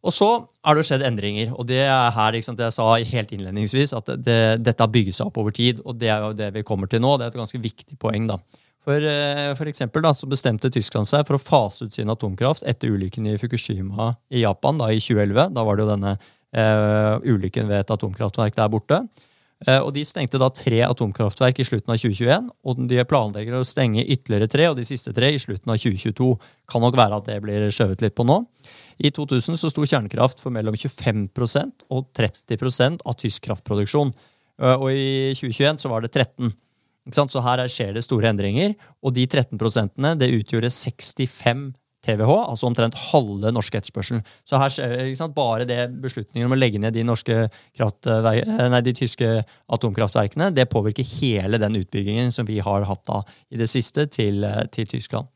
S2: Og så er det skjedd endringer. og Det er her det jeg sa helt innledningsvis, at det, dette har bygget seg opp over tid. og Det er jo det vi kommer til nå. Det er et ganske viktig poeng. da. For, eh, for eksempel, da, så bestemte Tyskland seg for å fase ut sin atomkraft etter ulykken i Fukushima i Japan da, i 2011. Da var det jo denne eh, ulykken ved et atomkraftverk der borte. Eh, og De stengte da tre atomkraftverk i slutten av 2021, og de planlegger å stenge ytterligere tre, og de siste tre i slutten av 2022. Kan nok være at det blir skjøvet litt på nå. I 2000 så sto kjernekraft for mellom 25% og 30% av tysk kraftproduksjon. Eh, og i 2021 så var det 13 Så her skjer det store endringer. Og de 13% det utgjorde 65 TWh, altså omtrent halve norske etterspørselen. Så her skjer bare det beslutningen om å legge ned de, eh, nei, de tyske atomkraftverkene, det påvirker hele den utbyggingen som vi har hatt da i det siste til, eh, til Tyskland.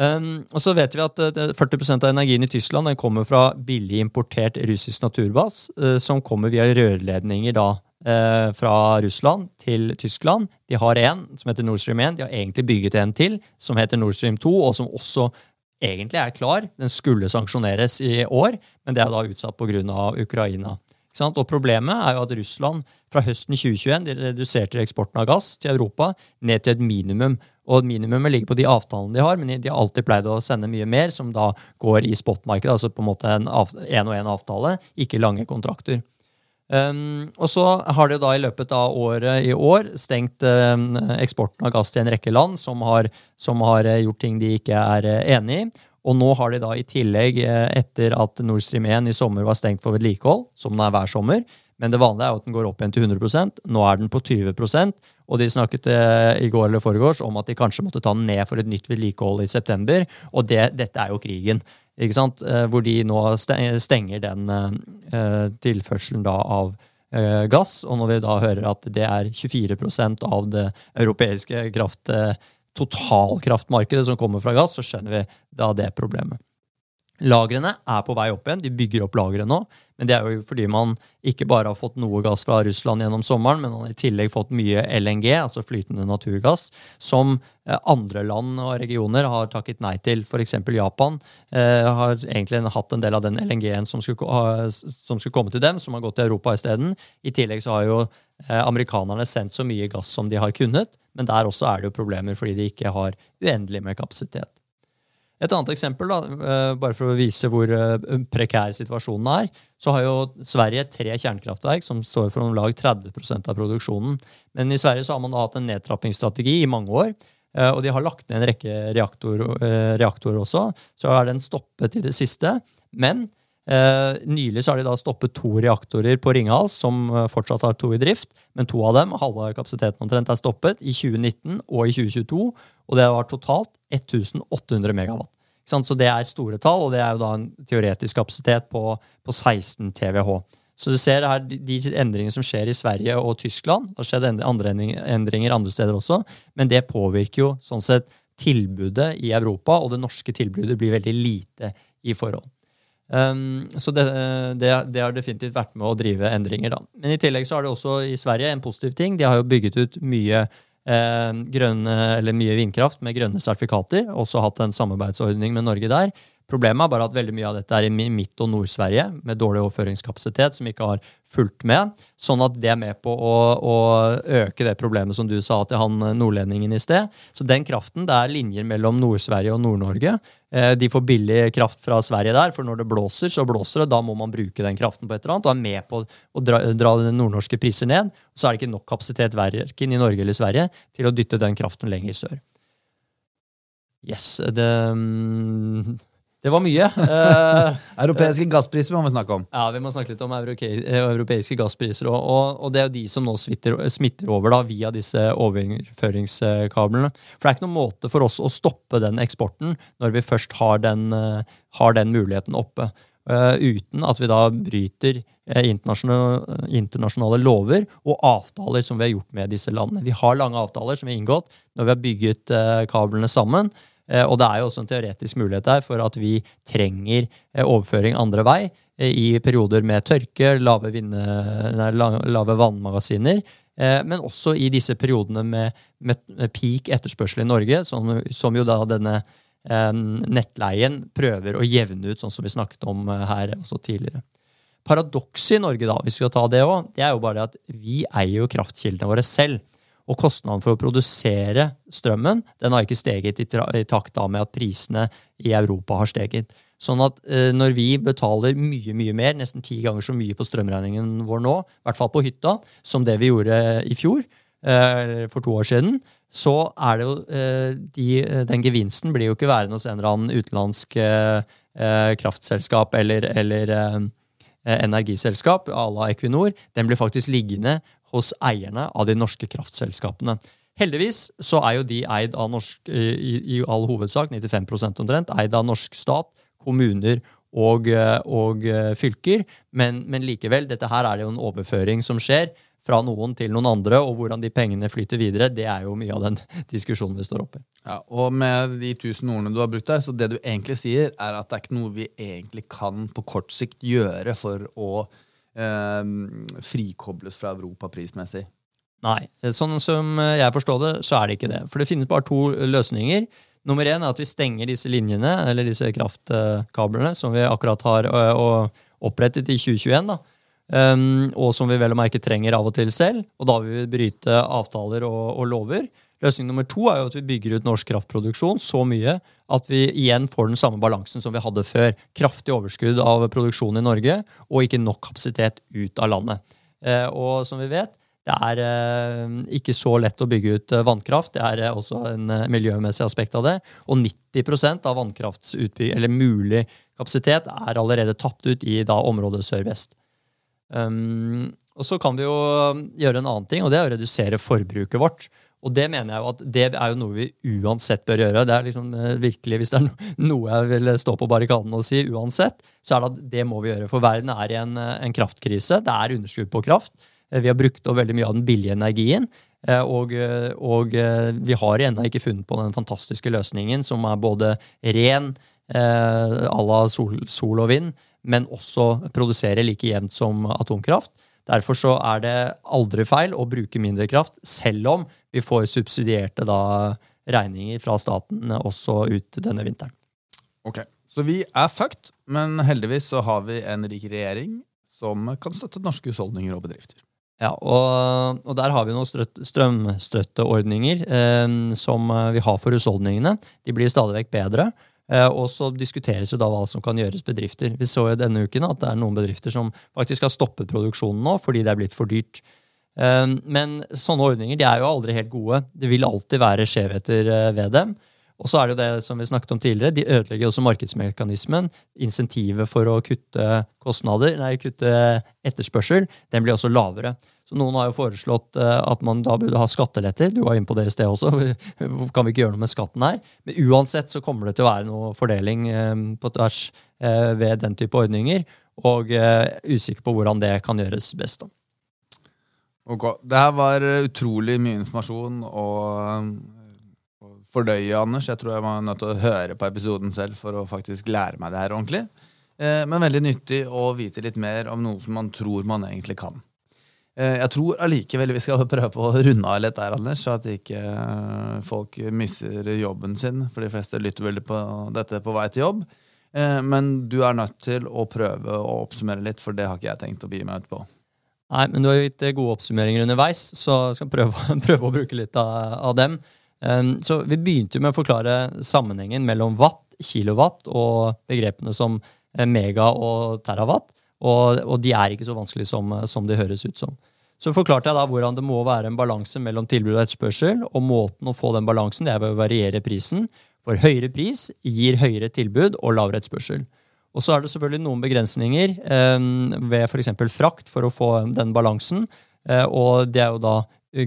S2: Um, og så vet vi at uh, 40% av energien i Tyskland den kommer fra billig importert russisk naturgass, uh, som kommer via rørledninger da, uh, fra Russland til Tyskland. De har en som heter Nord Stream 1. De har egentlig bygget en til som heter Nord Stream 2, og som også egentlig er klar. Den skulle sanksjoneres i år, men det er da utsatt pga. Ukraina. Og Problemet er jo at Russland fra høsten 2021 de reduserte eksporten av gass til Europa ned til et minimum. Og Minimumet ligger på de avtalene de har, men de har alltid pleid å sende mye mer, som da går i spotmarkedet. Altså på en måte en, én og én avtale, ikke lange kontrakter. Um, og så har de da i løpet av året i år stengt um, eksporten av gass til en rekke land som har, som har, eh, gjort ting de ikke er uh, enig i. Og nå har de da i tillegg, uh, etter at Nord Stream 1 i sommer var stengt for vedlikehold, som den er hver sommer, men det vanlige er jo at den går opp igjen til 100% Nå er den på 20% og de snakket eh, i går eller foregårs om at de kanskje måtte ta den ned for et nytt vedlikehold i september. Og det, dette er jo krigen, ikke sant? Eh, hvor de nå stenger den eh, tilførselen da av eh, gass. Og når vi da hører at det er 24 av det europeiske kraft, eh, totalkraftmarkedet som kommer fra gass, så skjønner vi da det problemet. Lagrene er på vei opp igjen. De bygger opp lagre nå. Men det er jo fordi man ikke bare har fått noe gass fra Russland gjennom sommeren, men man har i tillegg fått mye LNG, altså flytende naturgass, som eh, andre land og regioner har takket nei til. F.eks. Japan eh, har egentlig hatt en del av den LNG-en som, som, skulle komme til dem, som har gått til Europa isteden. I tillegg så har jo eh, amerikanerne sendt så mye gass som de har kunnet, men der også er det jo problemer fordi de ikke har uendelig med kapasitet. Et annet eksempel, da, eh, bare for å vise hvor eh, prekær situasjonen er, så har jo Sverige tre kjernekraftverk som står for om lag 30% av produksjonen. Men i Sverige så har man da hatt en nedtrappingsstrategi i mange år. Eh, og de har lagt ned en rekke reaktor, reaktorer også. Så er den stoppet i det siste. Men Eh, nylig så har de da stoppet to reaktorer på Ringhals, som fortsatt har to i drift. Men to av dem, halve kapasiteten omtrent, er stoppet i 2019 og i 2022. Og det var totalt 1800 megawatt. Så det er store tall, og det er jo da en teoretisk kapasitet på, på 16 TWh. Så du ser her de endringene som skjer i Sverige og Tyskland. Det har skjedd andre endringer andre steder også, men det påvirker jo sånn sett tilbudet i Europa, og det norske tilbudet blir veldig lite i forhold. Um, så det, det, det, har definitivt vært med å drive endringer. da. Men i tillegg så har det også i Sverige en positiv ting. De har jo bygget ut mye grønne, eller mye vindkraft med grønne sertifikater. Også hatt en samarbeidsordning med Norge der. Problemet er bare at veldig mye av dette er i Midt- og Nord-Sverige, med dårlig overføringskapasitet, som ikke har fulgt med. Sånn at det er med på å, å øke det problemet som du sa til han nordlendingen i sted. Så den kraften, det er linjer mellom Nord-Sverige og Nord-Norge. Eh, de får billig kraft fra Sverige der, for når det blåser, så blåser det. Da må man bruke den kraften på et eller annet, og er med på å dra, dra nordnorske priser ned. Så er det ikke nok kapasitet verken i Norge eller Sverige til å dytte den kraften lenger sør. Yes, det, mm, det var mye. Uh,
S1: Europeiske gasspriser må vi snakke om.
S2: Ja, vi må snakke litt om europeiske gasspriser. Og, og, og det er jo de som nå smitter, smitter over da, via disse overføringskablene. For det er ikke noen måte for oss å stoppe den eksporten når vi først har den, har den muligheten oppe. Uh, uten at vi da bryter uh, internasjonale, internasjonale, lover og avtaler som vi har gjort med disse landene. Vi har lange avtaler som vi har inngått når vi har bygget kablene sammen. Og det er jo også en teoretisk mulighet der for at vi trenger overføring andre vei i perioder med tørke, lave, vinne, nei, lave vannmagasiner. Men også i disse periodene med, med peak etterspørsel i Norge, som, som jo da denne nettleien prøver å jevne ut, sånn som vi snakket om eh, her også tidligere. Paradokset i Norge, da, hvis vi skal ta det òg, det er jo bare at vi eier jo kraftkildene våre selv. Og kostnaden for å produsere strømmen den har ikke steget i, i takt da med at prisene i Europa har steget. Sånn at eh, når vi betaler mye mye mer, nesten ti ganger så mye på strømregningen vår nå, i hvert fall på hytta, som det vi gjorde i fjor, eh, for to år siden, så er det jo eh, de, Den gevinsten blir jo ikke værende hos en eller annen utenlandsk eh, eh kraftselskap eller, eller eh, energiselskap à la Equinor. Den blir faktisk liggende hos eierne av de norske kraftselskapene. Heldigvis så er jo de eid av norsk, i, i all hovedsak, 95 omtrent, eid av norsk stat, kommuner og, og fylker. Men, men, likevel, dette her er det jo en overføring som skjer fra noen til noen andre, og hvordan de pengene flyter videre, det er jo mye av den diskusjonen vi står oppe i.
S1: Ja, og med de tusen ordene du har brukt der, så det du egentlig sier, er at det er ikke noe vi egentlig kan på kort sikt gjøre for å eh, frikobles fra Europa prismessig?
S2: Nei. Sånn som jeg forstår det, så er det ikke det. For det finnes bare to løsninger. Nummer én er at vi stenger disse linjene, eller disse kraftkablene, som vi akkurat har opprettet i 2021. da, Um, og som vi vel og merke trenger av og til selv. Og da vil vi bryte avtaler og, og, lover. Løsning nummer to er jo at vi bygger ut norsk kraftproduksjon så mye at vi igjen får den samme balansen som vi hadde før. Kraftig overskudd av produksjon i Norge og ikke nok kapasitet ut av landet. Uh, og som vi vet, det er uh, ikke så lett å bygge ut uh, vannkraft. Det er også en miljømessig aspekt av det. Og 90% av vannkraftsutbygg, eller mulig kapasitet, er allerede tatt ut i da området sør-vest. Um, og så kan vi jo gjøre en annen ting, og det er å redusere forbruket vårt. Og det mener jeg jo at det er jo noe vi uansett bør gjøre. Det er liksom eh, virkelig, Hvis det er noe jeg vil stå på barrikadene og si uansett, så er det at det må vi gjøre. For verden er i en, eh, en kraftkrise. Det er underskudd på kraft. Eh, vi har brukt opp veldig mye av den billige energien. Og, og vi har ennå ikke funnet på den fantastiske løsningen som er både ren à la sol, sol og vind, men også produserer like jevnt som atomkraft. Derfor så er det aldri feil å bruke mindre kraft, selv om vi får subsidierte da regninger fra staten også ut denne vinteren.
S1: Ok, Så vi er fucked, men heldigvis så har vi en rik regjering som kan støtte norske husholdninger og bedrifter.
S2: Ja, og, og der har vi noen strømstøtteordninger eh, som vi har for husholdningene. De blir stadig vekk bedre. Eh, og så diskuteres jo da hva som kan gjøres bedrifter. Vi så jo denne uken at det er noen bedrifter som faktisk har stoppet produksjonen nå fordi det er blitt for dyrt. Eh, men sånne ordninger de er jo aldri helt gode. Det vil alltid være skjevheter eh, ved dem. Og så er det jo det som vi snakket om tidligere, de ødelegger også markedsmekanismen. Insentivet for å kutte kostnader, nei, kutte etterspørsel, den blir også lavere. Så Noen har jo foreslått eh, at man da burde ha skatteletter. Du var inne på det i sted også. Kan vi ikke gjøre noe med skatten her? Men uansett så kommer det til å være noe fordeling eh, på tvers eh, ved den type ordninger. Og usikker på hvordan det kan gjøres best. da.
S1: Ok, Det her var utrolig mye informasjon å fordøye, Anders. Jeg tror jeg var nødt til å høre på episoden selv for å faktisk lære meg det her ordentlig. Men veldig nyttig å vite litt mer om noe som man tror man egentlig kan. Eh, jeg tror allikevel vi skal prøve å runde av litt der, Anders, så at ikke eh, folk mister jobben sin. For de fleste lytter vel på dette på vei til jobb. Eh, men du er nødt til å prøve å oppsummere litt, for det har ikke jeg tenkt å bi meg ut på.
S2: Nei, men du har gitt gode oppsummeringer underveis, så jeg skal prøve, prøve å bruke litt av, av dem. Så Vi begynte jo med å forklare sammenhengen mellom watt, kilowatt og begrepene som mega og terawatt. Og, og, de er ikke så vanskelig som, som de høres ut som. Så forklarte jeg da hvordan det må være en balanse mellom tilbud og etterspørsel. Og måten å få den balansen det er ved å variere prisen. For høyere pris gir høyere tilbud og lavere etterspørsel. Og så er det selvfølgelig noen begrensninger eh, ved f.eks. frakt for å få den balansen. Eh, og det er jo da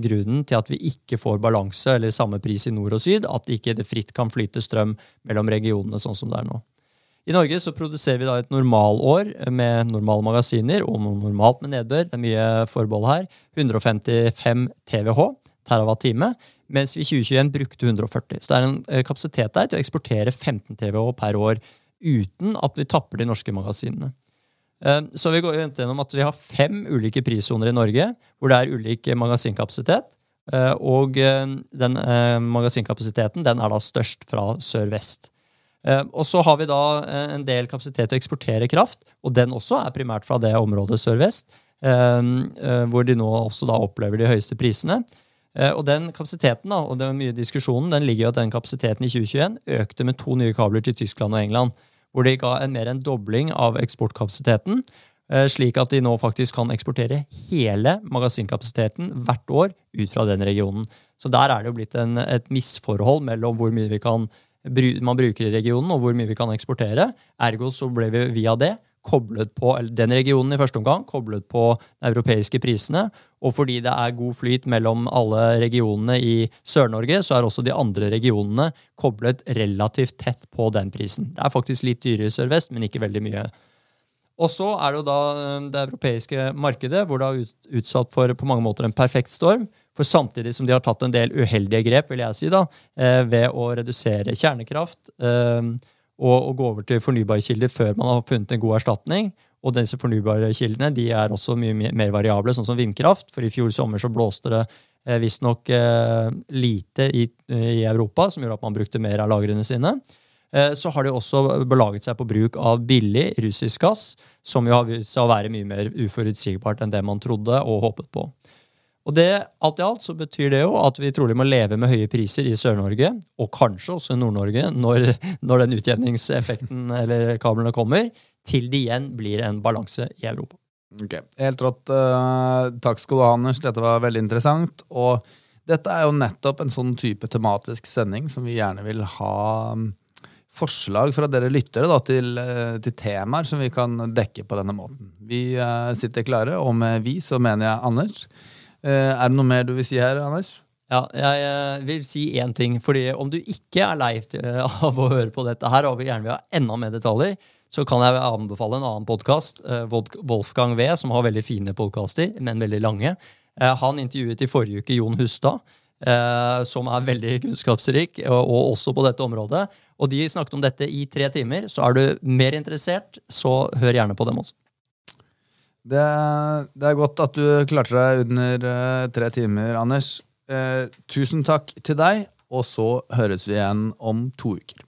S2: grunnen til at vi ikke får balanse eller samme pris i nord og syd. At ikke det fritt kan flyte strøm mellom regionene sånn som det er nå. I Norge så produserer vi da et normalår med normale magasiner og normalt med nedbør. Det er mye forbehold her. 155 TWh, terawatt-time, mens vi i 2021 brukte 140. Så det er en eh, kapasitet der til å eksportere 15 TWh per år uten at vi tapper de norske magasinene. Eh, så vi går gjennom at vi har fem ulike prissoner i Norge hvor det er ulik magasinkapasitet. Eh, og den magasinkapasiteten den er da størst fra sør-vest. Og så har vi da en del kapasitet til å eksportere kraft, og den også er primært fra det området sør-vest, hvor de nå også da opplever de høyeste prisene. Og den kapasiteten da, og det er mye diskusjonen, den ligger jo at den kapasiteten i 2021 økte med to nye kabler til Tyskland og England hvor de ga en mer enn dobling av eksportkapasiteten. Eh, slik at de nå faktisk kan eksportere hele magasinkapasiteten hvert år ut fra den regionen. Så der er det jo blitt en, et misforhold mellom hvor mye vi kan, man bruker i regionen, og hvor mye vi kan eksportere. Ergo så ble vi via det koblet på den regionen i første omgang, koblet på de europeiske prisene. Og fordi det er god flyt mellom alle regionene i Sør-Norge, så er også de andre regionene koblet relativt tett på den prisen. Det er faktisk litt dyrere i sør-vest, men ikke veldig mye. Og så er det jo da eh, det europeiske markedet, hvor det er utsatt for på mange måter en perfekt storm. For samtidig som de har tatt en del uheldige grep, vil jeg si, da, eh, ved å redusere kjernekraft eh, og, gå over til fornybare kilder før man har funnet en god erstatning. Og disse fornybare kildene de er også mye mer variable, sånn som vindkraft. For i fjor sommer så blåste det eh, visstnok eh, lite i, i, Europa, som gjorde at man brukte mer av lagrene sine. Eh, så har de også belaget seg på bruk av billig russisk gass, som jo har vist seg å være mye mer uforutsigbart enn det man trodde og håpet på. Og det, alt i alt så betyr det jo at vi trolig må leve med høye priser i Sør-Norge, og kanskje også i Nord-Norge, når, når, den utjevningseffekten eller kablene kommer, til det igjen blir en balanse i Europa.
S1: Ok, Helt rått. Uh, takk skal du ha, Anders. Dette var veldig interessant. Og dette er jo nettopp en sånn type tematisk sending som vi gjerne vil ha um, forslag fra dere lyttere da, til, uh, til, temaer som vi kan dekke på denne måten. Vi uh, sitter klare, og med vi så mener jeg Anders. Eh, er det noe mer du vil si her, Anders?
S2: Ja, jeg eh, vil si én ting. fordi Om du ikke er lei av å høre på dette her, og vil gjerne vil ha enda mer detaljer, så kan jeg anbefale en annen podkast. Eh, Wolfgang V, som har veldig fine podkaster, men veldig lange. Han intervjuet i forrige uke Jon Hustad, som er veldig kunnskapsrik, og også på dette området. Og de snakket om dette i tre timer. Så er du mer interessert, så hør gjerne på dem også.
S1: Det, det, er godt at du klarte deg under uh, tre timer, Anders. Uh, tusen takk til deg, og så høres vi igjen om to uker.